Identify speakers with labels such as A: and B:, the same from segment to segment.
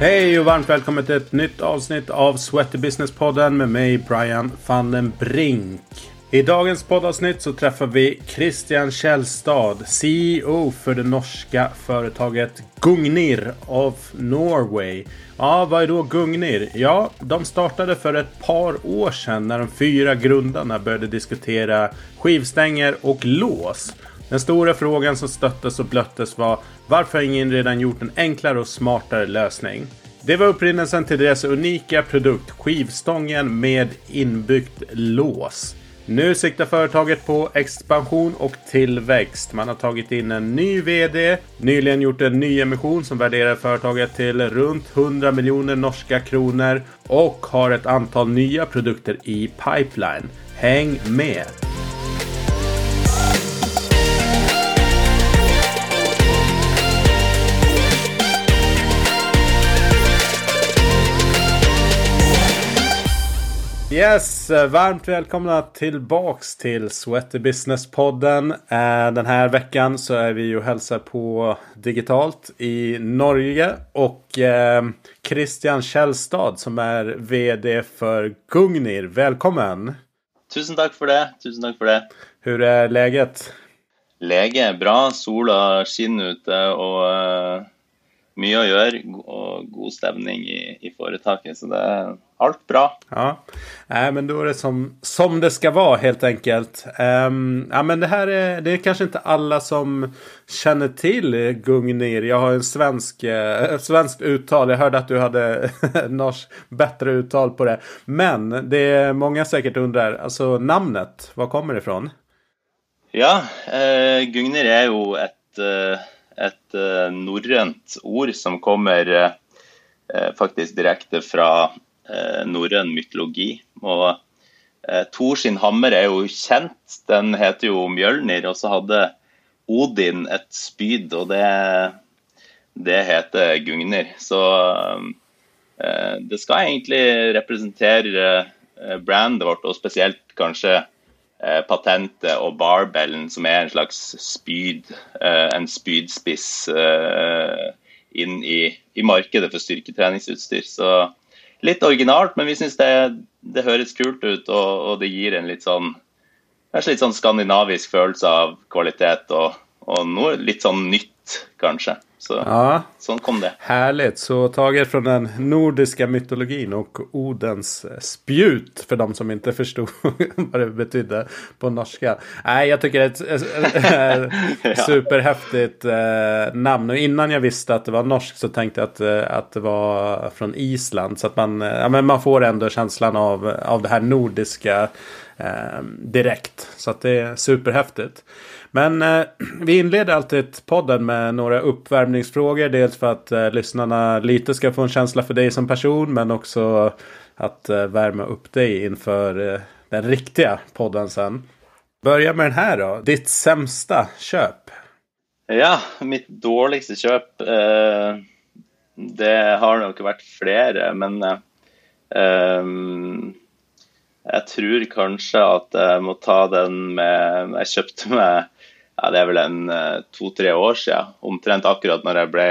A: Hej och varmt välkommen till ett nytt avsnitt av Sweaty Business-podden med mig Brian van den Brink. I dagens poddavsnitt så träffar vi Christian Kjellstad, CEO för det norska företaget Gungnir of Norway. Ja, vad är då Gungnir? Ja, de startade för ett par år sedan när de fyra grundarna började diskutera skivstänger och lås. Den stora frågan som stöttes och blöttes var varför ingen redan gjort en enklare och smartare lösning? Det var upprinnelsen till deras unika produkt skivstången med inbyggt lås. Nu siktar företaget på expansion och tillväxt. Man har tagit in en ny VD, nyligen gjort en ny emission som värderar företaget till runt 100 miljoner norska kronor och har ett antal nya produkter i pipeline. Häng med! Yes, eh, varmt välkomna tillbaks till Sweaty Business-podden. Eh, den här veckan så är vi och hälsar på digitalt i Norge och eh, Christian Kjellstad som är VD för Gungnir. Välkommen!
B: Tusen tack för det. Tusen tack för det.
A: Hur är läget?
B: Läget är bra. solen skiner ute och uh, å gjøre og god stemning i, i foretaket. Så det er alt bra.
A: Ja, eh, men da er det som, som det skal være, helt enkelt. Um, ja, men det her er, det er kanskje ikke alle som kjenner til Gungnir. Jeg har en svensk, eh, svensk uttal. Jeg hørte at du hadde norsk bättre uttal på det. Men det er mange sikkert undrer, altså namnet, hvor kommer det ifrån?
B: Ja, eh, Gungnir er jo et eh, ett eh, norrönt ord som kommer faktisk direkte fra eh, norrøn mytologi. Og eh, Thor sin hammer er jo kjent. Den heter jo Mjølnir. Og så hadde Odin et spyd, og det, det heter Gugnir. Så eh, det skal egentlig representere eh, brandet vårt, og spesielt kanskje eh, patentet og barbellen, som er en slags spyd, eh, en spydspiss inn i, i markedet for styrketreningsutstyr. Så litt originalt, men vi syns det, det, høres kult ut, og, og, det gir en litt sånn Kanskje litt sånn skandinavisk følelse av kvalitet, og, og noe litt sånn nytt, kanskje. Så, ja. Sånn kom det.
A: Härligt. Så taget från den nordiske mytologin og Odens spjut for dem som ikke forsto hva det betydde på norsk. Nei, jeg tycker det er et superheftig eh, namn. Og innan jeg visste at det var norsk, så tenkte jeg at, eh, att det var från Island. Så at man, ja, men man får ändå känslan av, av det her nordiske eh, direkt. Så att det er superhäftigt. Men eh, vi inleder alltid podden med några uppvärmningsfrågor. Dels för att eh, lyssnarna lite ska få en känsla för dig som person. Men också att eh, värma upp dig inför eh, den riktiga podden sen. Börja med den här då. Ditt sämsta köp?
B: Ja, mitt dårligste köp eh, Det har nog varit flera, men eh, jeg tror kanskje at jeg må ta den med Jeg kjøpte meg ja, det er vel en uh, to-tre år siden, omtrent akkurat når jeg ble,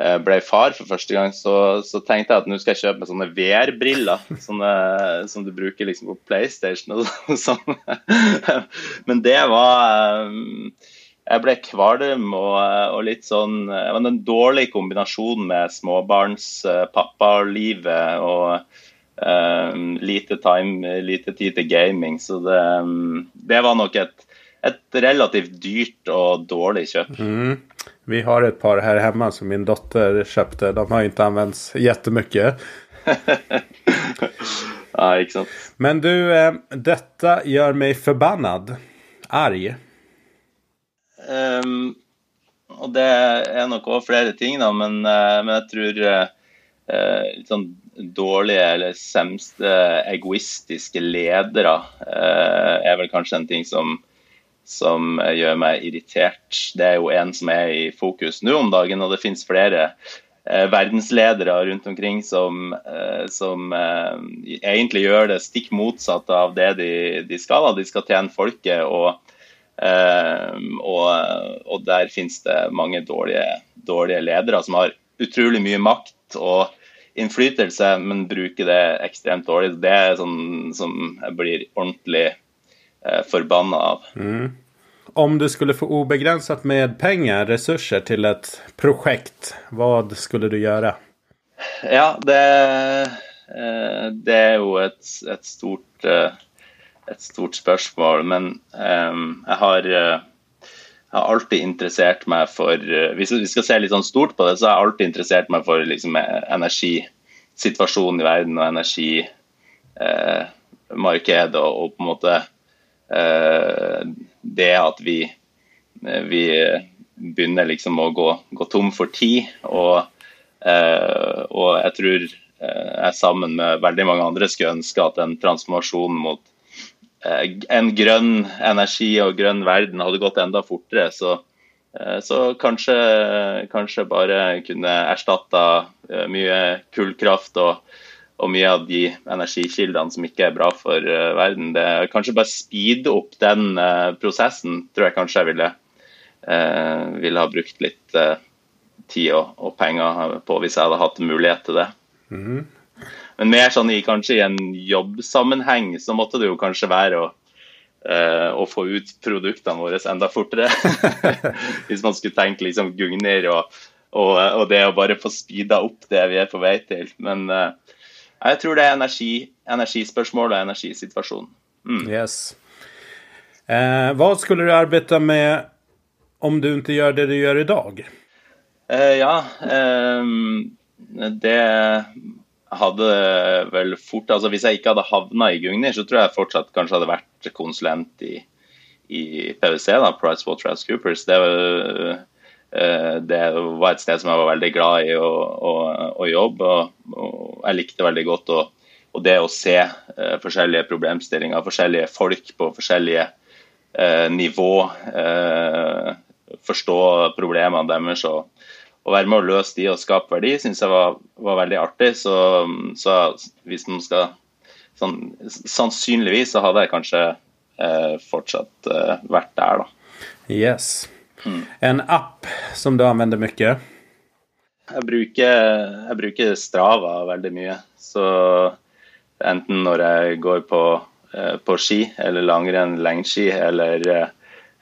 B: uh, ble far for første gang, så, så, tenkte jeg at nå skal jeg kjøpe meg sånne VR-briller som du bruker liksom på PlayStation. og sånn. Men det var Jeg ble kvalm og, og, litt sånn Det var en dårlig kombinasjon med småbarnspappalivet og um, lite, time, lite tid til gaming. Så det, um, det var nok et ett relativt dyrt og dårlig kjøp.
A: Mm. Vi har et par her hjemme som min dotter kjøpte. De har ikke anvendt jettemye.
B: ja, sant?
A: Men du, eh, gjør meg forbannet. förbannad. Arg.
B: Um, og det er nok òg flere ting, da, men, uh, men jeg tror uh, litt sånn dårlige eller semste egoistiske ledere uh, er vel kanskje en ting som som gjør meg irritert. Det er jo en som er i fokus nå om dagen, og det finnes flere eh, verdensledere rundt omkring som, eh, som eh, egentlig gjør det stikk motsatt av det de, de skal. De skal tjene folket, og, og, og der finnes det mange dårlige, dårlige ledere som har utrolig mye makt og innflytelse, men bruker det ekstremt dårlig. Det er sånn som jeg blir ordentlig forbanna av.
A: Mm. Om du skulle få ubegrenset med penger, ressurser til et prosjekt, hva skulle du gjøre?
B: Ja, det, eh, det er jo et, et, stort, eh, et, stort spørsmål. Men eh, jeg har jeg har alltid interessert meg for eh, Hvis vi skal se litt sånn stort på det, så har jeg alltid interessert meg for liksom, energisituasjonen i verden og energimarkedet. Eh, og, på en måte eh, det at vi, eh, vi begynner liksom å gå, gå, tom for tid. Og, eh, og jeg tror jeg sammen med veldig mange andre skulle ønske at en transformasjon mot Eh, en grønn energi og grønn verden hadde gått enda fortere. Så, eh, så kanskje, kanskje, bare kunne erstatta eh, mye kullkraft og, og, mye av de energikildene som ikke er bra for verden. Det, kanskje bare speede opp den prosessen, tror jeg kanskje jeg ville, ville ha brukt litt tid og, og, penger på hvis jeg hadde hatt mulighet til det. Mm. Men mer sånn i, kanskje i en jobbsammenheng så måtte det jo kanskje være å, uh, å få ut produktene våre enda fortere. Hvis man skulle tenke liksom Gugnir og, og, og, det å bare få speeda opp det vi er på vei til. Men uh, jeg tror det er energi, energispørsmål og energisituasjon.
A: Mm. Yes. Eh, hva skulle du arbeide med om du ikke gjør det du gjør i dag?
B: Eh, ja, eh, det hadde vel fort altså Hvis jeg ikke hadde havna i Gugnir, så tror jeg fortsatt kanskje hadde vært konsulent i, i PwC, da, PricewaterhouseCoopers. Det, uh, det var et sted som jeg var veldig glad i å, å, å jobbe. Og, og, jeg likte veldig godt å, og det å se uh, forskjellige problemstillinger, forskjellige folk på forskjellige uh, nivå. forstå problemene deres og og, være med å løse de og skape verdi, syns jeg var, var, veldig artig. Så, så hvis man skal sånn, Sannsynligvis så hadde jeg kanskje eh, fortsatt eh, vært der, da.
A: Yes. Mm. En app som du anvender mye?
B: Jeg bruker, jeg bruker Strava veldig mye. Så enten når jeg går på, eh, på ski eller langrenn, lengdeski eller, eh,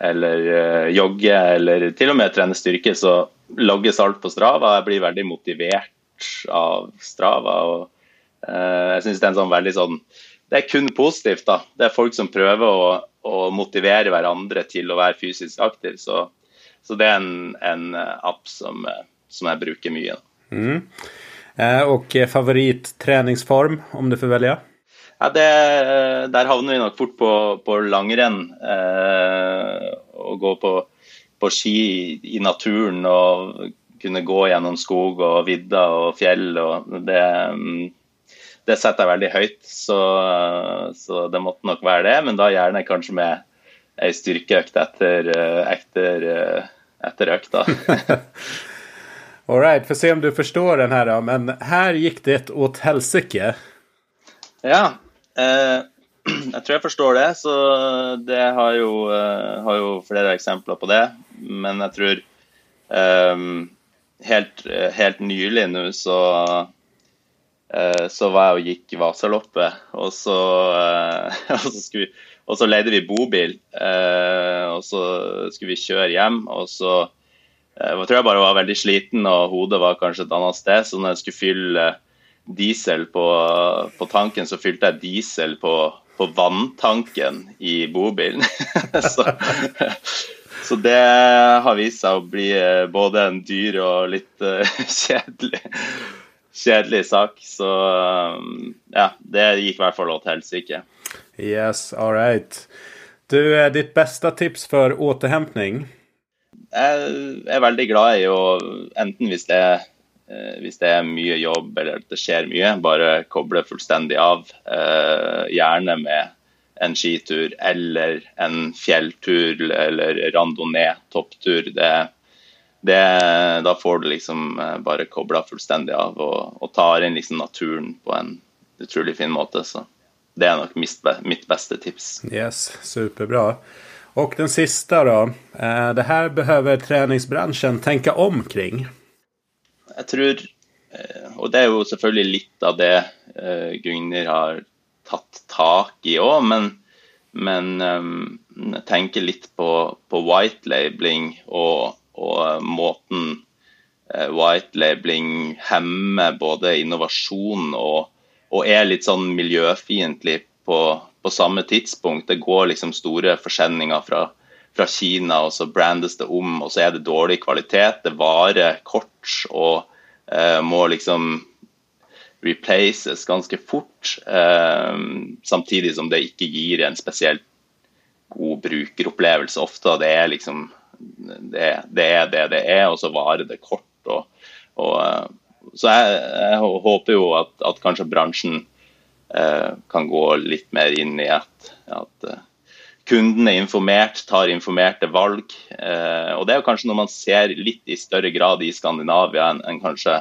B: eller uh, jogge eller til og med trene styrke, så logges alt på Strava. Jeg blir veldig motivert av Strava. og jeg synes Det er en sånn veldig sånn Det er kun positivt. da. Det er folk som prøver å, å motivere hverandre til å være fysisk aktiv. Så, så det er en, en app som, som, jeg bruker mye.
A: Mm. Og favoritt-treningsform, om du får velge?
B: Ja, det, Der havner vi nok fort på, på langrenn. Eh, og gå på på ski i naturen og kunne gå gjennom skog og vidda og fjell. og det, det setter jeg veldig høyt, så, så, det måtte nok være det. Men da gjerne kanskje med ei styrkeøkt etter, etter, etter økta.
A: All right, får se om du forstår den her, men her gikk det åt helsike.
B: Ja. Eh, jeg tror jeg forstår det, så det har jo, uh, har jo flere eksempler på det. Men jeg tror um, helt, helt, nylig nå så, uh, så var jeg og gikk Vasaloppet, og så, uh, og så, vi, og så leide vi bobil. og så skulle vi kjøre hjem, og så jeg tror jeg bare var veldig sliten, og hodet var kanskje et annet sted. Så når jeg skulle fylle diesel på, på tanken, så fylte jeg diesel på på vanntanken i bobilen. så, så, det har vist seg å bli eh, både en dyr og litt uh, kjedelig, kjedelig sak. Så ja, det gikk i hvert fall til helsike.
A: Yes, all right. Du, ditt beste tips for återhentning?
B: Jeg er veldig glad i å, enten hvis det er Eh, hvis det er mye jobb eller det skjer mye, bare koble fullstendig av. Eh, gjerne med en skitur eller en fjelltur eller randonee, topptur. Det, det, da får du liksom eh, bare kobla fullstendig av og, og tar inn liksom naturen på en utrolig fin måte. Så det er nok mitt beste tips.
A: Yes, superbra. Og den siste, da. Det her behøver treningsbransjen tenke om kring.
B: jeg tror Og det er jo selvfølgelig litt av det Gugnir har tatt tak i òg, men, men jeg tenker litt på, på white labeling og, og måten white labeling hemmer både innovasjon og, og er litt sånn miljøfiendtlig på, på samme tidspunkt. Det går liksom store forsendinger fra, fra, Kina, og så brandes det om, og så er det dårlig kvalitet. Det varer kort og eh, må liksom replaces ganske fort. Eh, samtidig som det ikke gir en spesielt god brukeropplevelse ofte. Det er liksom det, det, er det det er, og så varer det kort. Og, og, eh, så jeg, jeg, håper jo at, at kanskje bransjen Eh, kan gå litt mer inn i at, at eh, kunden er informert, tar informerte valg. Eh, og Det er jo kanskje noe man ser litt i større grad i Skandinavia enn, en kanskje,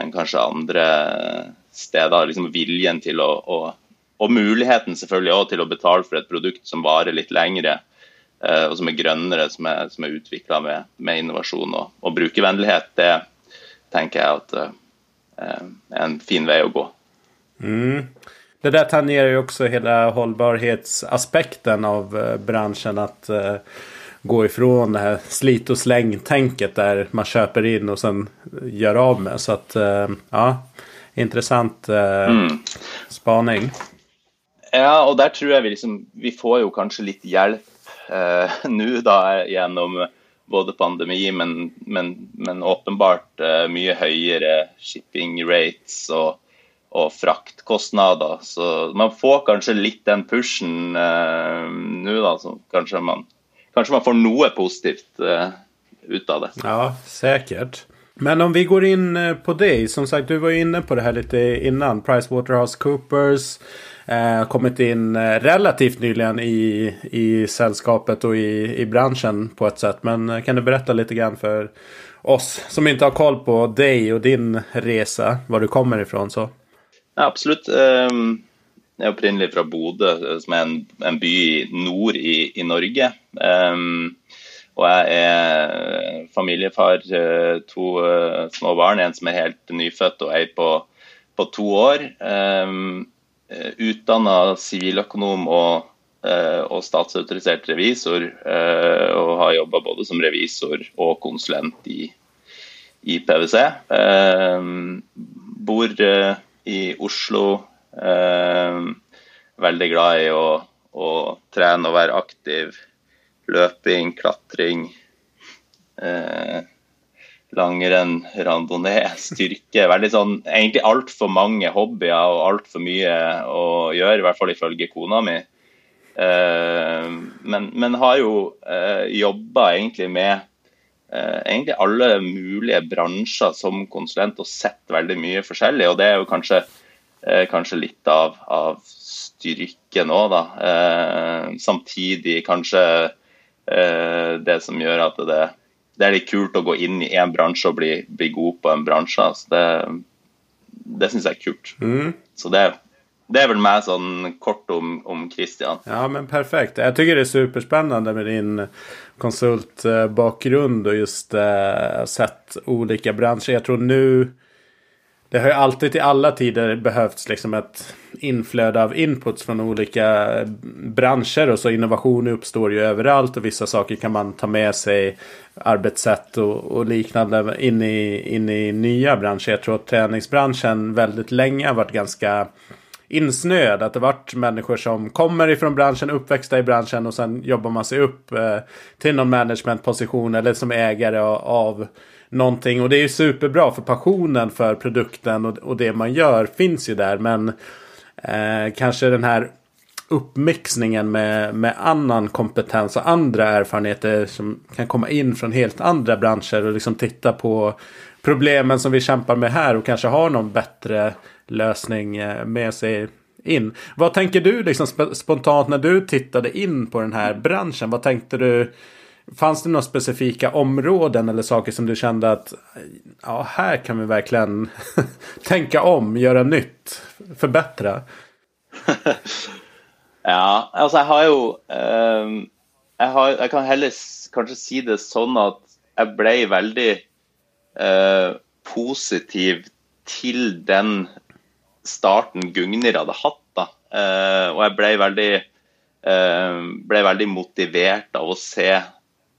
B: en kanskje, andre steder. liksom Viljen til å, å og muligheten selvfølgelig også til å betale for et produkt som varer litt lengre, og som er grønnere, som er, som er utvikla med, med, innovasjon og, og, brukervennlighet. Det tenker jeg at er en fin vei å gå.
A: Mm. Det der tangerer jo også hele holdbarhetsaspekten av bransjen. at gå ifrån det här slit och släng-tänket där man köper in och sen gör av med. Så att ja, intressant mm. spaning.
B: Ja, og der tror jeg vi liksom Vi får jo kanskje litt hjelp eh, nå, da, gjennom både pandemi, men, men, men åpenbart uh, mye høyere shipping rates og og fraktkostnader. Så man får kanskje litt den pushen uh, nå, da. Så kanskje man, kanskje man får noe positivt uh, ut av det.
A: Ja, säkert. Men om vi går in eh, på dig. Som sagt, du var inne på det här lite innan. PricewaterhouseCoopers. Eh, kommit in eh, relativt nyligen i, i sällskapet och i, i branschen på ett sätt. Men eh, kan du berätta lite grann för oss som inte har koll på dig och din resa, var du kommer ifrån så?
B: Ja, absolutt. Um, jeg er opprinnelig fra Bodø, som er en, en by nord i, i Norge. Um, og jeg er familiefar, eh, to uh, små barn, en som er helt nyfødt og ei på, på to år. Utdanna siviløkonom og, og statsautorisert revisor, og har jobba både som revisor og konsulent i, i PwC. Bor i Oslo. Eh, veldig glad i å, å, trene og være aktiv. Løping, klatring. Eh, langrenn, randonee, styrke. Veldig sånn, Egentlig altfor mange hobbyer og altfor mye å gjøre, i hvert fall ifølge kona mi. Eh, men, men, har jo eh, jobba egentlig med Eh, egentlig alle mulige bransjer som konsulent og sett veldig mye forskjellig. og Det er jo kanskje, eh, kanskje litt av, av styrken òg, da. Eh, samtidig kanskje det som gjør at det, det, er litt kult å gå inn i én bransje og bli, bli, god på en bransje. Altså det det syns jeg er kult. Mm. Så det, det er vel meg sånn kort om, om Christian.
A: Ja men perfekt. Jeg tycker det er superspennende med din konsultbakgrunn og just uh, sett olika bransjer. Jeg tror nu det har ju alltid i alla tider behövts liksom ett inflöde av inputs från olika branscher och så innovation uppstår ju överallt och vissa saker kan man ta med sig arbetssätt och, och liknande in i, in i nya branscher. Jag tror att träningsbranschen väldigt länge har varit ganska insnöad. Att det varit människor som kommer ifrån branschen, uppväxta i branschen och sen jobbar man sig upp eh, till någon managementposition eller som ägare av, av någonting. Och det är ju superbra för passionen för produkten och, och det man gör finns ju där. Men eh, kanske den här uppmixningen med, med annan kompetens och andra erfarenheter som kan komma in från helt andra branscher och liksom titta på problemen som vi kämpar med här och kanske har någon bättre lösning eh, med sig in. Vad tänker du liksom spontant när du tittade in på den här branschen? Vad tänkte du? Fanns det några specifika områden eller saker som du kände att ja, här kan vi verkligen tänka om, göra nytt, förbättra?
B: ja, alltså jag har ju um, jag, har, jag kan heller kanske si det sånn at jeg ble veldig uh, positiv til den starten Gugnir hadde hatt. Eh, og jeg ble veldig, eh, ble veldig motivert av å se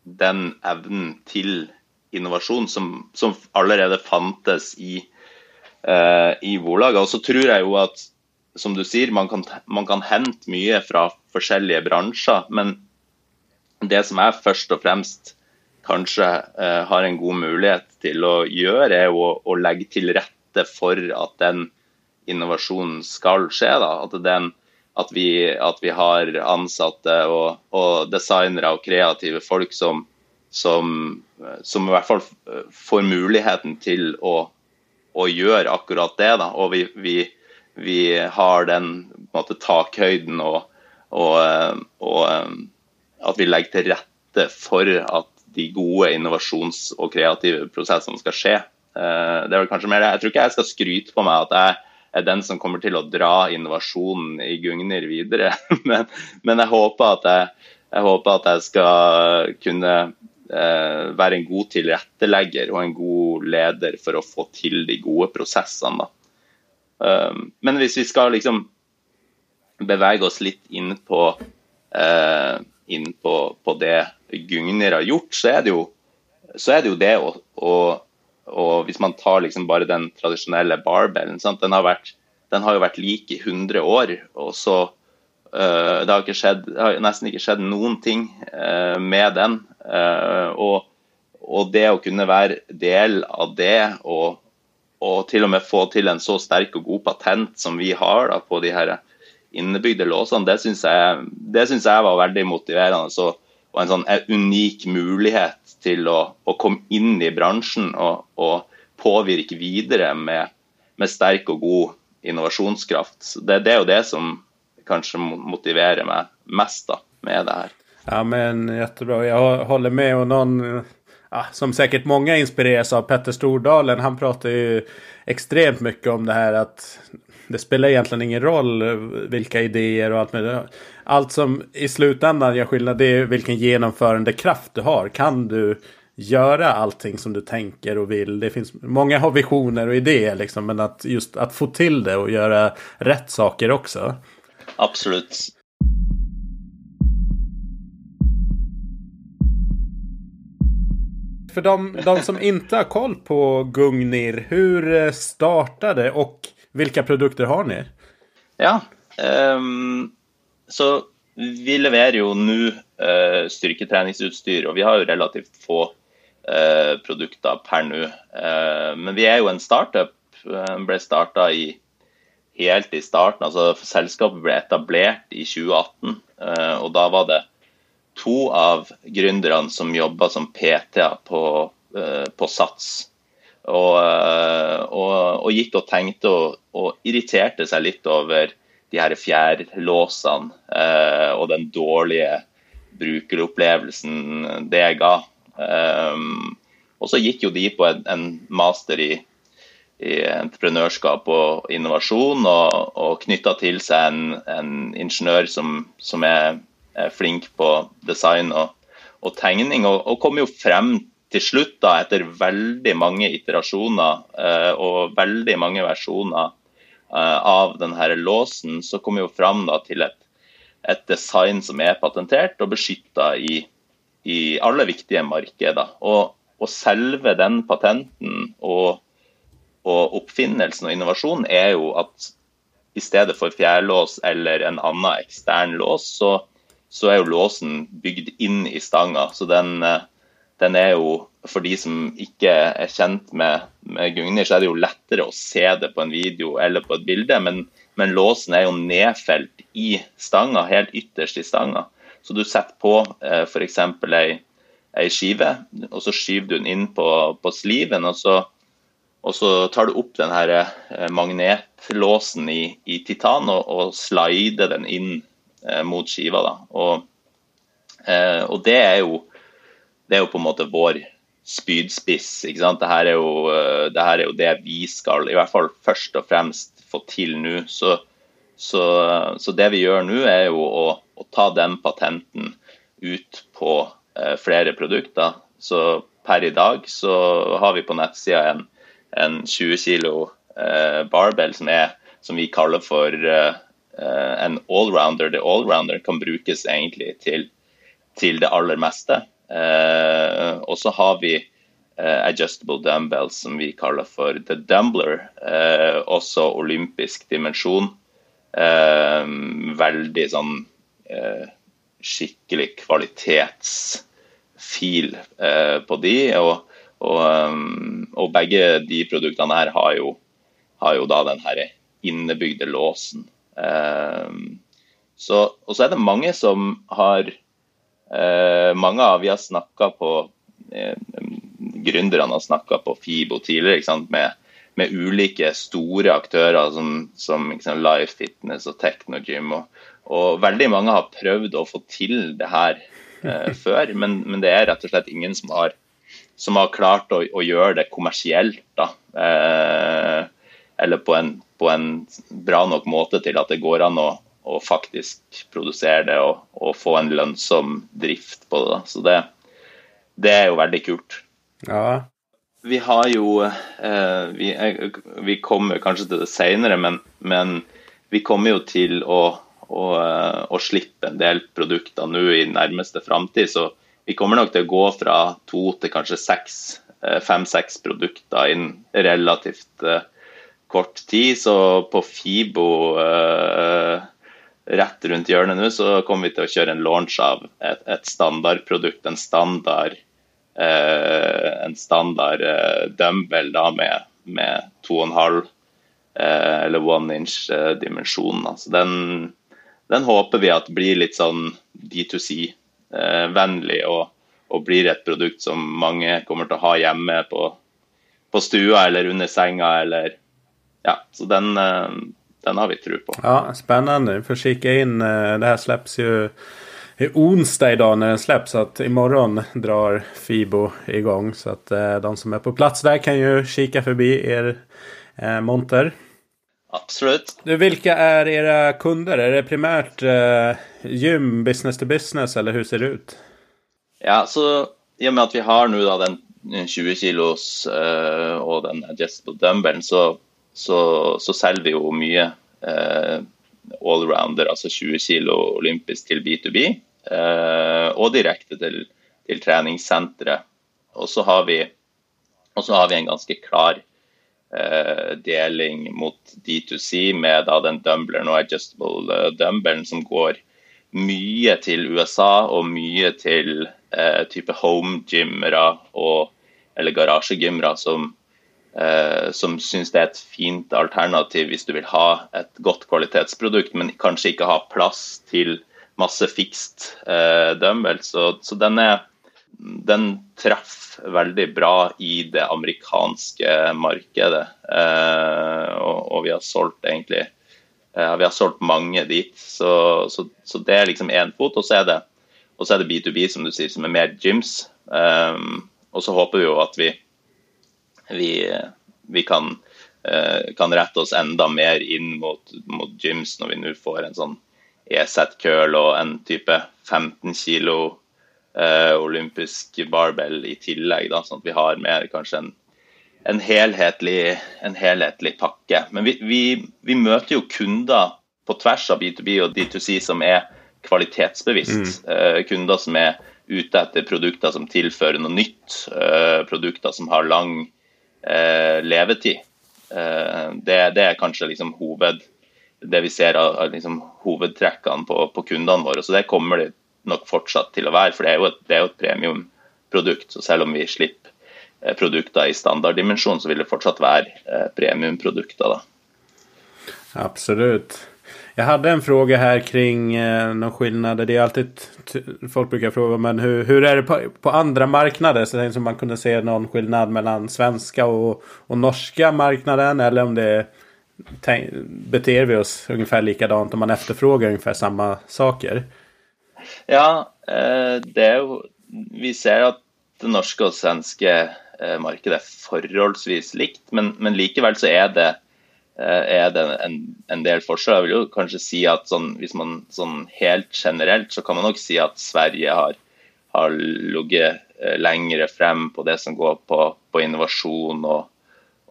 B: den evnen til innovasjon som, som allerede fantes i, uh, i Volaget. Og så tror jeg jo at, som du sier, man kan, man kan hente mye fra forskjellige bransjer. Men det som jeg først og fremst kanskje uh, har en god mulighet til å gjøre, er å, å legge til rette for at den innovasjonen skal skje. Da. At, den, at, vi, at vi, har ansatte og, og, designere og kreative folk som, som, som, i hvert fall får muligheten til å, å gjøre akkurat det. Da. Og vi, vi, vi har den måte, takhøyden og, og, og at vi legger til rette for at de gode innovasjons- og kreative prosessene skal skje. Eh, det er vel kanskje mer det. Jeg tror ikke jeg skal skryte på meg at jeg er den som kommer til å dra innovasjonen i Gugner videre, men, men jeg, håper at jeg, jeg, håper at jeg skal kunne eh, være en god tilrettelegger og en god leder for å få til de gode prosessene. Um, men hvis vi skal liksom bevege oss litt inn på eh, inn på, på det Gugner har gjort, så er det jo, er det, jo det å, å og Hvis man tar liksom bare den tradisjonelle barbellen, den har, vært, den, har jo vært lik i 100 år. og så uh, det, har skjedd, det, har nesten ikke skjedd noen ting uh, med den. Uh, og, og, det å kunne være del av det, og, og, til og med få til en så sterk og god patent som vi har da, på de her innebygde låsene, det syns jeg, jeg, var veldig motiverende. Så, og en sånn unik mulighet til å, å komme inn i bransjen og, og påvirke videre med, med, sterk og god innovasjonskraft. Det, det, er jo det som kanskje motiverer meg mest da, med det her.
A: Ja, men jättebra. Jeg holder med. og noen ja, som sikkert mange inspireres av, Petter Stordalen, han prater jo ekstremt mye om det her at det spiller egentlig ingen roll hvilke ideer og alt mulig. Allt som i slutändan gör skillnad det är vilken genomförande kraft du har. Kan du göra allting som du tänker och vill? Det finns, många har visioner och idéer liksom, men att just att få till det och göra rätt saker också.
B: Absolut.
A: För de, de som inte har koll på Gungnir, hur eh, startade och vilka produkter har ni?
B: Ja, um, så vi leverer jo nå uh, styrketreningsutstyr, og vi har jo relativt få uh, produkter per nå. Uh, men vi er jo en startup. ble starta helt i starten. altså Selskapet ble etablert i 2018, og da var det to av gründerne som jobba som PT-er på, på Sats. Og, eh, og, og, gikk og tenkte og, og, irriterte seg litt over de her fjærlåsene eh, og den dårlige brukeropplevelsen det ga. Um, og så gikk jo de på en, en master i, i, entreprenørskap og innovasjon, og, og knytta til seg en, en ingeniør som, som er, er, flink på design og, og tegning, og, og kom jo frem til slutt, da, etter veldig mange iterasjoner eh, og veldig mange versjoner av denne låsen, så kom vi jo fram da, til et, et, design som er patentert og beskytta i, i, alle viktige markeder. Og, og selve den patenten og, og, oppfinnelsen og innovasjonen er jo at i stedet for fjærlås eller en annen ekstern lås, så, så er jo låsen bygd inn i stanga. Så den, eh, den er jo For de som ikke er kjent med, med Gugnir, så er det jo lettere å se det på en video eller på et bilde, men, men låsen er jo nedfelt i stanga, helt ytterst i stanga. Så du setter på eh, f.eks. Ei, ei skive, og så skyver du den inn på, på sliven. og så og så tar du opp den her eh, magnetlåsen i, i titan og, og, slider den inn eh, mot skiva. Da. Og, eh, og, det er jo det er jo på en måte vår spydspiss. ikke sant? Dette er, jo, dette det er jo det vi skal i hvert fall først og fremst få til nå. Så, så, så det vi gjør nå, er jo å, å, ta den patenten ut på eh, flere produkter. Så per i dag så har vi på nettsida en, en 20 kilo eh, barbell som, er, som vi kaller for eh, en allrounder. Det allrounder kan brukes egentlig til, til det aller meste. Eh, og så har vi eh, adjustable dumbbells som vi kaller for the dumbler. Eh, også olympisk dimensjon. veldig sånn skikkelig kvalitetsfil på de. og og, og, begge de produktene her har jo, har jo da den her innebygde låsen. Eh, så, og så er det mange som har Mange av vi har snakka på uh, Gründerne har snakka på Fibo tidligere med, med, ulike store aktører som, som liksom, Life Fitness og Technogym. Og, og veldig mange har prøvd å få til det her eh, før, men, men, det er rett og slett ingen som har som har klart å, å gjøre det kommersielt. da, eh, Eller på en, på en, bra nok måte til at det går an å, å faktisk produsere det og, og, få en lønnsom drift på det. da, Så det, det er jo veldig kult.
A: Ja.
B: Vi har jo eh, vi, vi, kommer kanskje til det senere, men, men vi kommer jo til å, å, å slippe en del produkter nå i nærmeste framtid. Så vi kommer nok til å gå fra to til kanskje seks, eh, fem-seks produkter innen relativt eh, kort tid. Så på Fibo uh, rett rundt hjørnet nå, så kommer vi til å kjøre en launch av et, et standardprodukt. En standard, eh, en standard dumbbell da med, med 2,5 eller 1 inch dimensjon. Så den, den håper vi at blir litt sånn D2C Eh, og, og, blir et produkt som mange kommer til å ha hjemme på, på stua eller under senga eller Ja, så den, eh, den har vi tro på.
A: Ja, Spennende. Vi får kikke inn. Eh, det her slippes jo i onsdag i dag når den slippes, Så i imorgon drar Fibo i gang. Så att eh, de som er på plass der, kan jo kika forbi er eh, monter.
B: Absolutt.
A: Du, Hvilke er era kunder? Er det primært uh, gym, business to business, eller hvordan ser det ut?
B: Ja, så I og med at vi har nå den 20 kilos uh, og den adjustable dumbbellen, så, så, så, selger vi jo mye eh, allrounder, altså 20 kilo olympisk til B2B, og direkte til, til treningssenteret. Og så har, har vi en ganske klar Eh, deling mot D2C med da, den dumbleren og adjustable uh, dumbbellen som går mye til USA og mye til eh, type home-gymmere eller garasjegymmere som, som syns det er et fint alternativ hvis du vil ha et godt kvalitetsprodukt, men kanskje ikke ha plass til masse fikst eh. Så, så den er den traff veldig bra i det amerikanske markedet. Eh, og, og, vi har solgt egentlig eh, Vi har solgt mange dit. Så, så, så det er liksom én fot. Og så er, det, og så er det B2B, som du sier, som er mer gyms. Eh, og så håper vi jo at vi, vi, vi kan, eh, kan, rette oss enda mer inn mot, mot gyms når vi nå får en sånn EZ-curl og en type 15 kilo eh, olympisk barbell i tillegg, da, sånn at vi har mer kanskje en, en, helhetlig, en helhetlig, pakke. Men vi, vi, vi, møter jo kunder på tvers av B2B og D2C som er kvalitetsbevisst. Mm. Eh, kunder som er ute etter produkter som tilfører noe nytt, eh, produkter som har lang levetid. Eh, det, det, er kanskje liksom hoved det vi ser av, liksom, hovedtrekkene på, på, kundene våre. Så det kommer det nok fortsatt til å være. For det er jo et, det er jo et premiumprodukt. Så selv om vi slipper eh, produkter i standarddimensjon, så vil det fortsatt være eh, premiumprodukter.
A: Absolutt. Jeg hadde en fråga her kring eh, noen skillnader. Det er alltid, folk bruker fråga men hur, hur er det på, på andra marknader? Så som man kunne se noen skillnad mellom svenska og, och norska marknaden eller om det beter vi oss ungefär likadant om man efterfrågar ungefär samma saker?
B: Ja, eh, det är Vi ser at det norske og svenske eh, markedet er forholdsvis likt, men, men likevel så er det, er det en, en, del forskjell. Jeg vil jo kanskje si at sånn, hvis man sånn helt generelt, så kan man nok si at Sverige har, har ligget lengre frem på det som går på, på innovasjon og,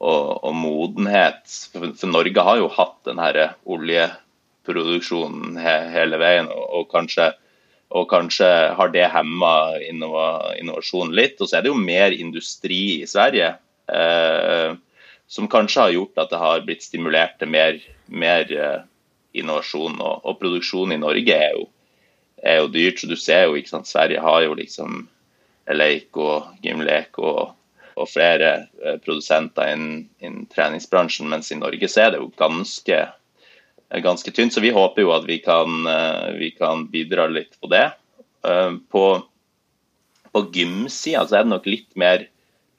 B: og, og modenhet. For, for, Norge har jo hatt den her oljeproduksjonen he, hele veien, og, og, kanskje, og, kanskje, har det hemma innova, innovasjonen litt. Og så er det jo mer industri i Sverige. Eh, som kanskje har gjort at det har blitt stimulert til mer, mer eh, innovasjon. Og, og, produksjon i Norge er jo, er jo dyrt. så du ser jo, ikke sant, Sverige har jo liksom Leik og Gimlek og og flere eh, produsenter innen, innen, treningsbransjen, mens i Norge så er det jo ganske, ganske tynt. Så vi håper jo at vi kan, eh, vi kan bidra litt på det. På, på gymsida så er det nok litt mer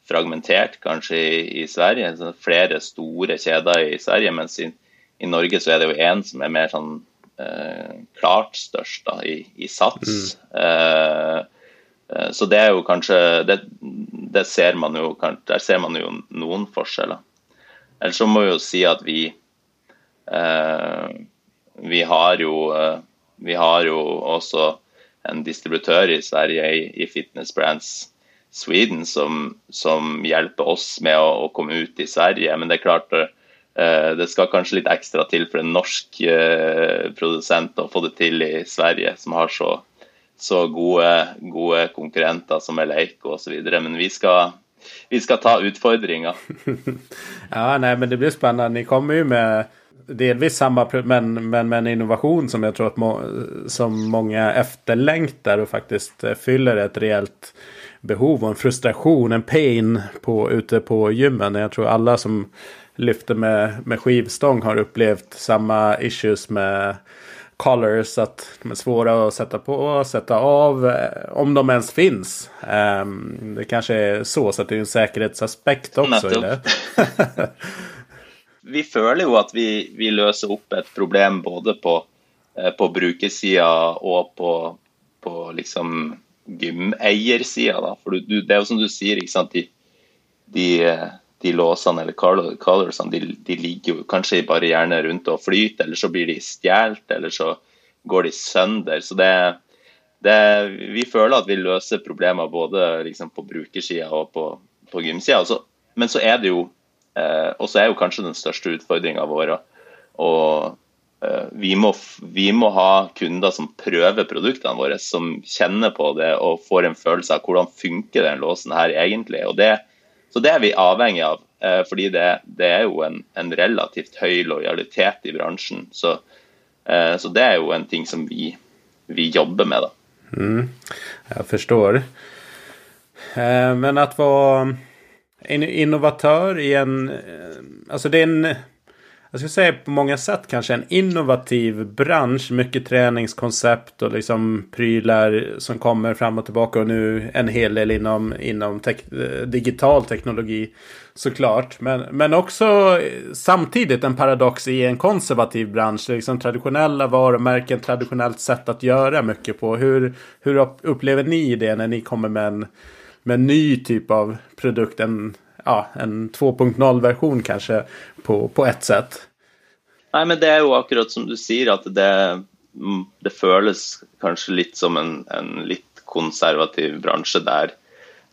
B: fragmentert kanskje i, i Sverige. Så flere store kjeder i Sverige, mens i, i Norge så er det jo én som er mer sånn eh, klart størst da, i, i sats. Mm. Eh, så det er jo kanskje det, det ser man jo, der ser man jo noen forskjeller. Ellers så må vi jo si at vi eh, vi har jo eh, vi har jo også en distributør i Sverige i, i Fitness Brands Sweden som, som, hjelper oss med å, å, komme ut i Sverige. Men det er klart uh, det skal kanskje litt ekstra til for en norsk uh, produsent å få det til i Sverige, som har så så gode, gode konkurrenter som Leico osv. Men vi skal, vi skal ta utfordringa.
A: ja, nei, men det blir spennende. Ni kommer jo med delvis samme, men, men en innovasjon som jeg tror at må, som mange efterlängtar og faktisk fyller et reelt behov og en frustrasjon, en pain på, ute på gymmen. Jeg tror alle som lyfter med, med skivstång har opplevd samme issues med colors att de är svåra att sätta på og sätta av. Eh, om de ens finns. Um, det kanske är så, så att det är en säkerhetsaspekt också i det.
B: vi føler jo at vi, vi, løser opp et problem både på, eh, på brukersida og på, på liksom gymeiersida. For du, det er jo som du sier, ikke sant. De, de de låsene eller colorsene de, de, ligger jo kanskje bare gjerne rundt og flyter, eller så blir de stjålet, eller så går de sønder. Så det, det, vi føler at vi løser problemer både liksom på brukersida og på, på gymsida. Men så er det jo eh, også er jo kanskje den største utfordringa vår. å, vi, må, vi må ha kunder som prøver produktene våre, som kjenner på det og får en følelse av hvordan funker den låsen her egentlig. det så det er vi avhengig av, eh, fordi det, det er jo en, en, relativt høy lojalitet i bransjen. Så, eh, så, det er jo en ting som vi, vi jobber med, da.
A: Mm, jeg forstår. Eh, men at være innovatør i en Altså det er en jag skulle säga på många sätt kanske en innovativ bransch. Mycket träningskoncept och liksom prylar som kommer fram och tillbaka. Och nu en hel del inom, inom te digital teknologi såklart. Men, men också samtidigt en paradox i en konservativ bransch. Liksom traditionella varumärken, traditionellt sätt att göra mycket på. Hur, hur upplever ni det när ni kommer med en, med en ny typ av produkt? En, ja, en 2.0-versjon kanskje på, på ett sett.
B: Nei, men Det er jo akkurat som du sier, at det, det føles kanskje litt som en, en litt konservativ bransje der,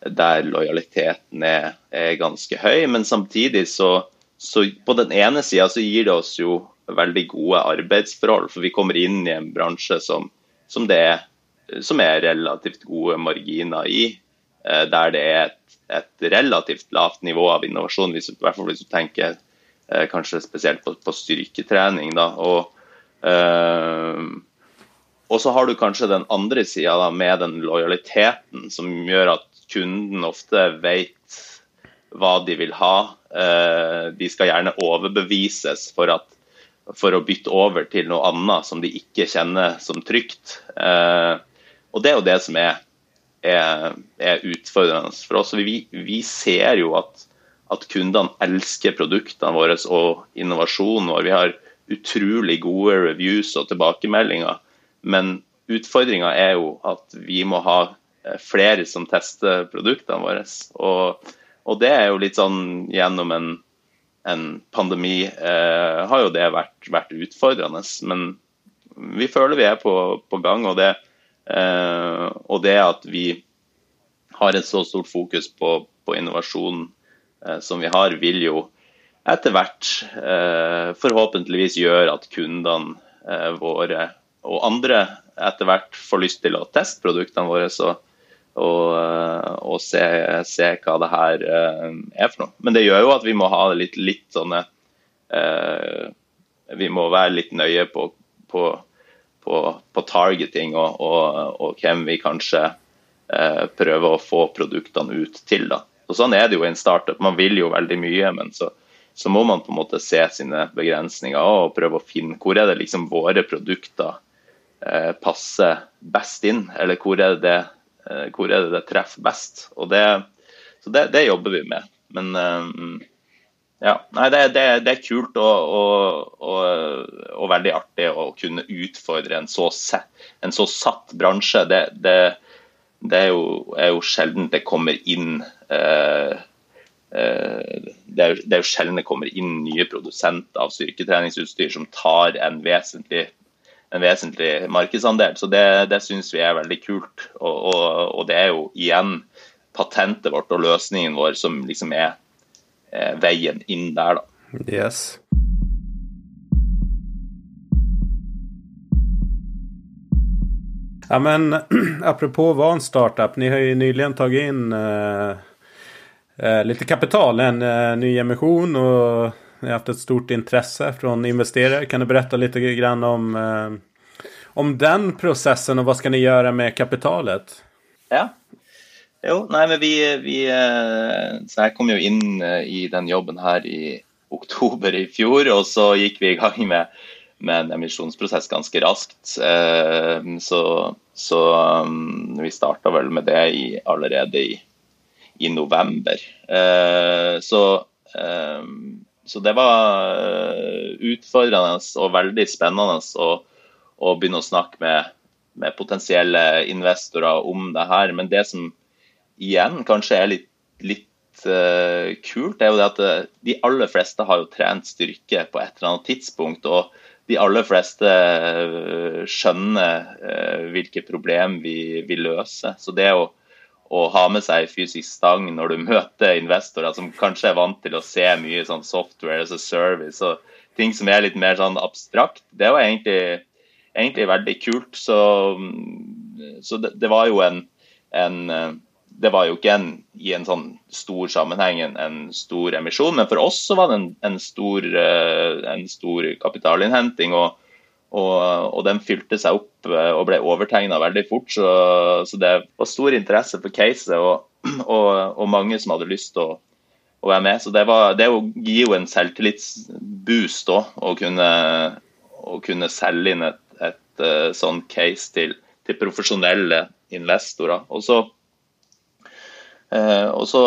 B: der lojaliteten er, er, ganske høy. Men samtidig så, så på den ene sida så gir det oss jo veldig gode arbeidsforhold. For vi kommer inn i en bransje som, som, er, som er relativt gode marginer i. Eh, der det er et et relativt lavt nivå av innovasjon, hvis, i hvert fall hvis du tenker eh, kanskje spesielt på, på styrketrening. Da. Og, eh, og så har du kanskje den andre sida med den lojaliteten som gjør at kunden ofte vet hva de vil ha. Eh, de skal gjerne overbevises for, at, for, å bytte over til noe annet som de ikke kjenner som trygt. Eh, og det er jo det som er er, er utfordrende for oss. Vi, vi ser jo at, at, kundene elsker produktene våre og innovasjonen vår. Vi har utrolig gode reviews og tilbakemeldinger. Men utfordringa er jo at vi må ha eh, flere som tester produktene våre. Og, og det er jo litt sånn gjennom en, en pandemi eh, har jo det vært, vært, utfordrende. Men vi føler vi er på, på gang. og det Eh, og det at vi har et så stort fokus på, på innovasjon eh, som vi har, vil jo etter hvert forhåpentligvis gjøre at kundene våre og andre etter hvert får lyst til å teste produktene våre og, og se, se, hva det her er for noe. Men det gjør jo at vi må ha litt, litt sånne Vi må være litt nøye på, på på, på targeting og, og, og, hvem vi kanskje eh, prøver å få produktene ut til. Da. Og Sånn er det jo i en startup. Man vil jo veldig mye, men så, så, må man på en måte se sine begrensninger og prøve å finne hvor er det liksom våre produkter eh, passer best inn, eller hvor er det eh, hvor er det, det treffer best. Og det, så det, det jobber vi med. Men um, ja, nei, det, det, det, er kult og, og, og, og, veldig artig å kunne utfordre en så, en så satt bransje. Det, det er, jo, er, jo, sjelden det kommer inn eh, eh, det, er, jo sjelden det kommer inn nye produsenter av styrketreningsutstyr som tar en vesentlig, en vesentlig markedsandel. Så det, det syns vi er veldig kult. Og, det er jo igjen patentet vårt og løsningen vår som liksom er veien inn der, da.
A: Yes. Ja, men apropå vara en startup, ni har ju nyligen tagit in eh, eh, lite kapital, en eh, ny emission och ni har haft ett stort intresse från investerare. Kan du berätta lite grann om, eh, om den processen och vad ska ni göra med kapitalet?
B: Ja, jo, nei, men vi, vi, eh, Så jeg kom jo inn eh, i den jobben her i oktober i fjor, og så gikk vi i gang med, med en emisjonsprosess ganske raskt. Eh, så, så vi starta vel med det i, allerede i, i november. Så, så, det var utfordrende og veldig spennende å, å begynne å snakke med, med potensielle investorer om det her. Men det som igjen kanskje er litt, litt uh, kult, er jo det at uh, de aller fleste har jo trent styrke på et eller annet tidspunkt. og de aller fleste uh, skjønner hvilke problem vi, vi løser. Så det å, å, ha med seg fysisk stang når du møter investorer som kanskje er vant til å se mye sånn software as a service og ting som er litt mer sånn abstrakt, det var egentlig, egentlig veldig kult. Så, så det, det, var jo en, en det var jo ikke en, i en sånn stor sammenheng en, en, stor emisjon, men for oss så var det en, en stor, en stor kapitalinnhenting. Og, og, og, den fylte seg opp uh, og ble overtegna veldig fort. Så, så, det var stor interesse for caset og, og, mange som hadde lyst til å, å være med. Så det, var, det gir jo en selvtillitsboost òg, å kunne, kunne selge inn et, et et sånn case til, til profesjonelle investorer. Og så Eh, og så,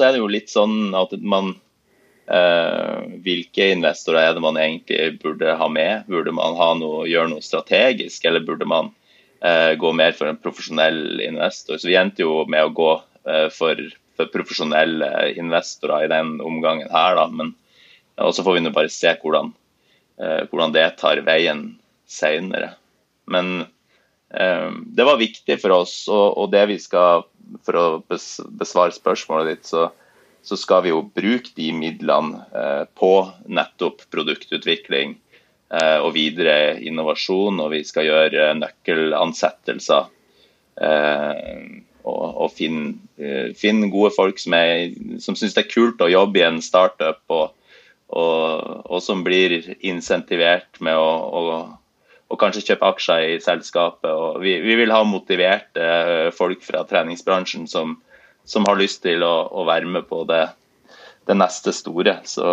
B: er det jo litt sånn at man eh, Hvilke investorer er det man egentlig burde ha med? Burde man noe, gjøre noe strategisk, eller burde man eh, gå mer for en profesjonell investor? Så vi endte jo med å gå for, for profesjonelle investorer i den omgangen her, da. Men og så får vi nå bare se hvordan, hvordan det tar veien seinere. Men det var viktig for oss, og det vi skal for å besvare spørsmålet ditt, så, så skal vi jo bruke de midlene eh, på nettopp produktutvikling eh, og videre innovasjon. Og vi skal gjøre nøkkelansettelser. Eh, og, og finne, finne, gode folk som, er, som syns det er kult å jobbe i en startup, og, og, og som blir insentivert med å, å og kanskje kjøpe aksjer i selskapet. Og vi, vi vil ha motiverte eh, folk fra treningsbransjen som, som har lyst til å, å være med på det, det neste store. Så,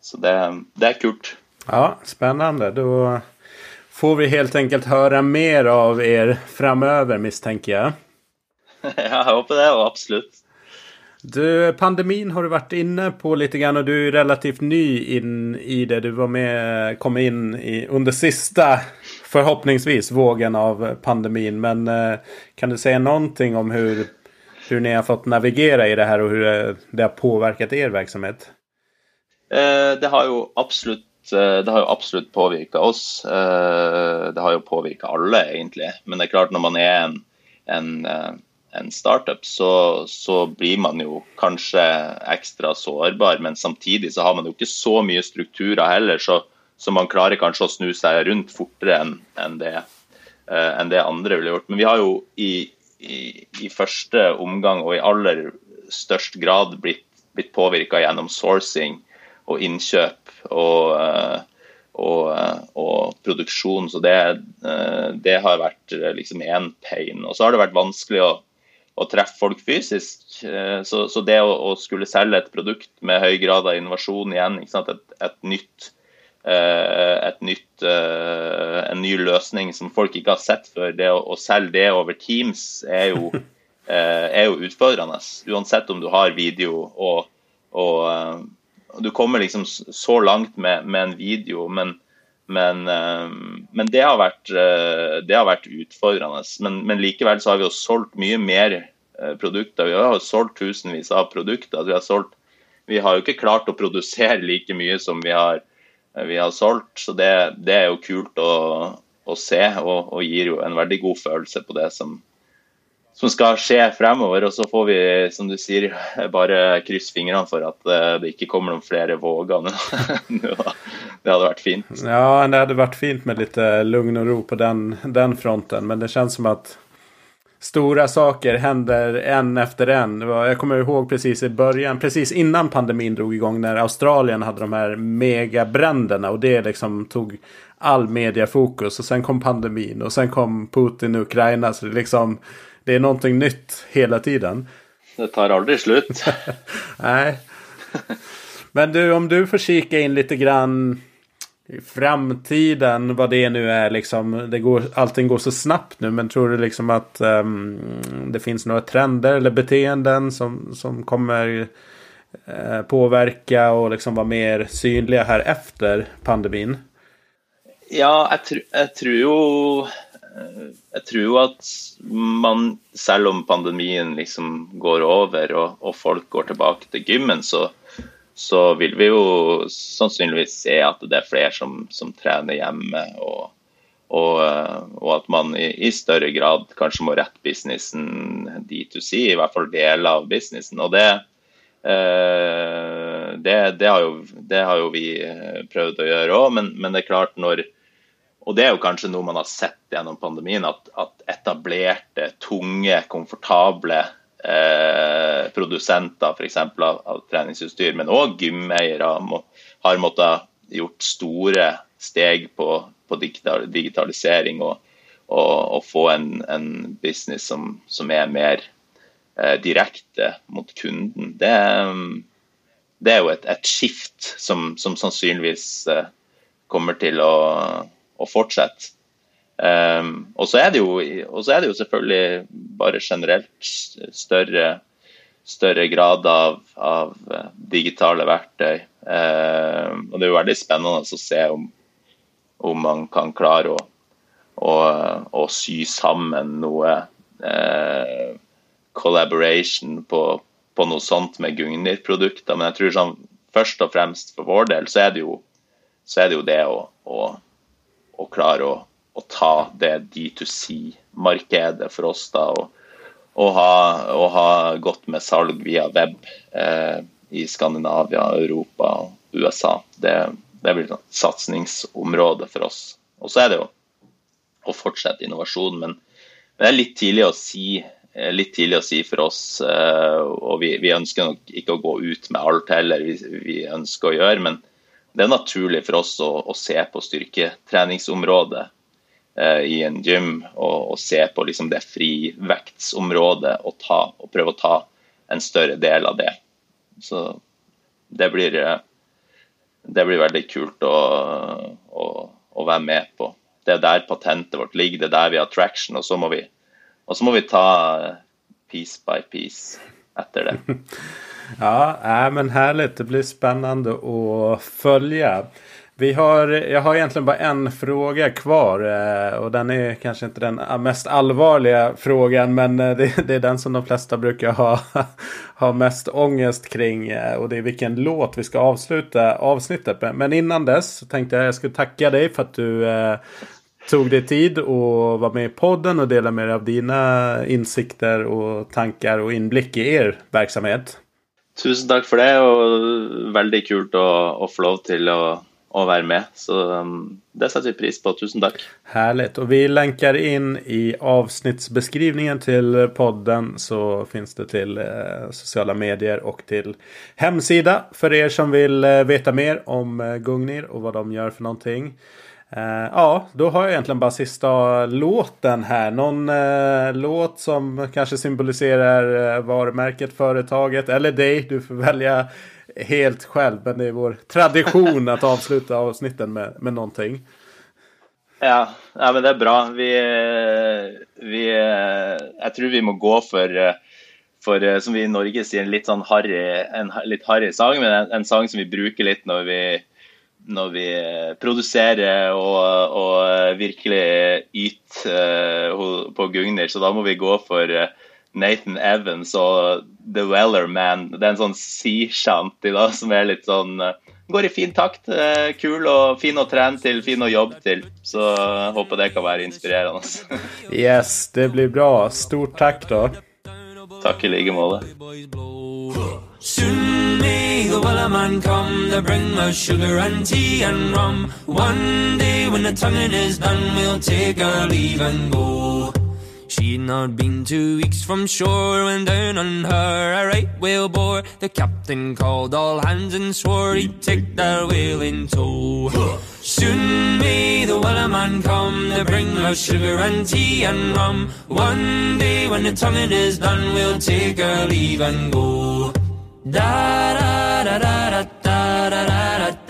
B: så det, det, er kult.
A: Ja, spennende. Da får vi helt enkelt høre mer av er framover, mistenker jeg.
B: ja, jeg håper det, og absolutt.
A: Du, pandemin har du vært inne på litt grann og du er relativt ny inn i det. Du var med, kom inn i, under siste, forhåpningsvis, vågen av pandemin. Men eh, kan du si noe om hvordan ni har fått navigere i det her, og hvordan det har påvirket deres virksomhet?
B: Eh, det har jo absolutt eh, det jo absolutt påvirka oss. Eh, det har jo påvirka alle, egentlig. Men det er klart, når man er en, en en startup, så, så, blir man jo kanskje ekstra sårbar. Men samtidig så har man jo ikke så mye strukturer heller, så, så man klarer kanskje å snu seg rundt fortere enn en det, uh, enn det andre ville gjort. Men vi har jo i, i, i, første omgang og i aller størst grad blitt, blitt påvirka gjennom sourcing og innkjøp. og uh, og, eh, og produksjon. Så det, eh, det har vært eh, liksom én pain. Og så har det vært vanskelig å, å treffe folk fysisk. Så, så det å, å, skulle selge et produkt med høy grad av innovasjon igjen, et, et, nytt, et nytt, en ny løsning som folk ikke har sett før, det å, å selge det over Teams er jo, er jo utfordrende. Uansett om du har video og, og du kommer liksom så langt med, med en video, men, men, uh, men det, har vært, uh, det, har vært, utfordrende. Men, men, likevel så har vi jo solgt mye mer uh, produkter. Vi har jo solgt tusenvis av produkter. Vi har, solgt, vi har, jo ikke klart å produsere like mye som vi har, vi har solgt. Så det, det, er jo kult å, å se, og, og, gir jo en veldig god følelse på det som, som skal skje fremover. Og så får vi, som du sier, bare krysse fingrene for at eh, det ikke kommer noen flere våger nå. det hadde vært fint.
A: Ja, det hadde vært fint med litt eh, lugn og ro på den, den fronten. Men det kjennes som at stora saker hender en efter en. Jeg kommer ihåg precis i början, precis innan pandemin drog igång när Australien hadde de här megabränderna och det liksom tog all mediefokus. och sen kom pandemin och sen kom Putin og Ukraina så det liksom det är någonting nytt hela tiden.
B: Det tar aldrig slut.
A: Nej. Men du, om du får kika in lite grann i framtiden, vad det nu är liksom. Det går, allting går så snabbt nu, men tror du liksom att um, det finns några trender eller beteenden som, som kommer uh, påverka och liksom vara mer synliga här efter pandemin?
B: Ja, jag, tr jeg tror jo jeg tror at man, selv om pandemien liksom går over og, og folk går tilbake til gymmen, så, så, vil vi jo sannsynligvis se at det er flere som, som trener hjemme. Og, og, og at man i, i, større grad kanskje må rette businessen D2C, i hvert fall deler av businessen. Og det, eh, det, det, har, jo, det har jo vi prøvd å gjøre òg, men, men, det er klart når og det er jo kanskje noe man har sett gjennom pandemien, at, at etablerte, tunge, komfortable eh, produsenter for Av, av treningsutstyr, men òg gymeiere har måttet gjort store steg på, på digital, digitalisering og, og, og, få en, en business som, som, er mer eh, direkte mot kunden. Det, det er jo et, et skift som, som sannsynligvis eh, kommer til å å fortsette. Um, og, så jo, og så er det jo selvfølgelig bare generelt større, større grad av, av digitale verktøy. Um, og det er jo veldig spennende å se om, om man kan klare å, å, å sy sammen noe uh, collaboration på, på, noe sånt med Gugnir-produkter. Men jeg tror sånn, først og fremst for vår del så er det jo, er det, jo det å, å å klare å, å ta det D2C-markedet for oss. da, og, og, ha, og, ha, gått med salg via web eh, i Skandinavia, Europa og USA. Det, det blir et satsingsområde for oss. Og så er det jo å fortsette innovasjon, men, men det er litt tidlig å si eh, litt tidlig å si for oss. Eh, og vi, vi, ønsker nok ikke å gå ut med alt heller, vi, vi ønsker å gjøre. Men, det er naturlig for oss å, å se på styrketreningsområdet eh, i en gym og, og se på liksom det frivektsområdet og, ta, og prøve å ta en større del av det. Så det blir, eh, det blir veldig kult å, å, å, være med på. Det er der patentet vårt ligger, det er der vi har traction. Og så må vi, så må vi ta piece by piece etter det.
A: Ja, äh, men härligt. Det blir spännande att följa. Vi har, jag har egentligen bara en fråga kvar eh, och den är kanske inte den mest allvarliga frågan men eh, det, det är den som de flesta brukar ha, ha mest ångest kring eh, och det är vilken låt vi ska avsluta avsnittet med. Men innan dess så tänkte jag att jag skulle tacka dig för att du tog dig tid att vara med i podden och dela med dig av dina insikter och tankar och inblick i er verksamhet.
B: Tusen takk for det, og veldig kult å, å få lov til å, å være med. Så um, det setter vi pris på. Tusen takk.
A: Herlig. Og vi lenker inn i avsnittsbeskrivningen til podden så fins det til eh, sosiale medier og til hemsida for dere som vil eh, vite mer om eh, Gungnir og hva de gjør for någonting. Uh, ja, då har jag egentligen bara sista låten här. Någon uh, låt som kanske symboliserar uh, varumärket, företaget eller dig. Du får välja helt själv. Men det är vår tradition att avsluta avsnitten med, med någonting.
B: Ja, ja, men det er bra. Vi, vi Jeg tror vi må gå for, for som vi i Norge sier, en litt sånn harry, en litt harry sang, men en, en sang som vi bruker litt når vi når vi produserer og, og virkelig yter uh, på Gugner. Så da må vi gå for uh, Nathan Evans og The Weller Man. Det er en sånn sea-shanty da, som er litt sånn uh, Går i fin takt. kul og fin å trene til, fin å jobbe til. Så håper det kan være inspirerende.
A: yes, det blir bra. Stort takk, da.
B: Takk i like måte.
C: Soon may the Wellerman come to bring us sugar and tea and rum. One day when the tonguing is done, we'll take our leave and go. She'd not been two weeks from shore when down on her a right whale bore. The captain called all hands and swore he'd take that whale in tow. Soon may the Wellerman come to bring us sugar and tea and rum. One day when the tonguing is done, we'll take our leave and go. Da da da da da da da da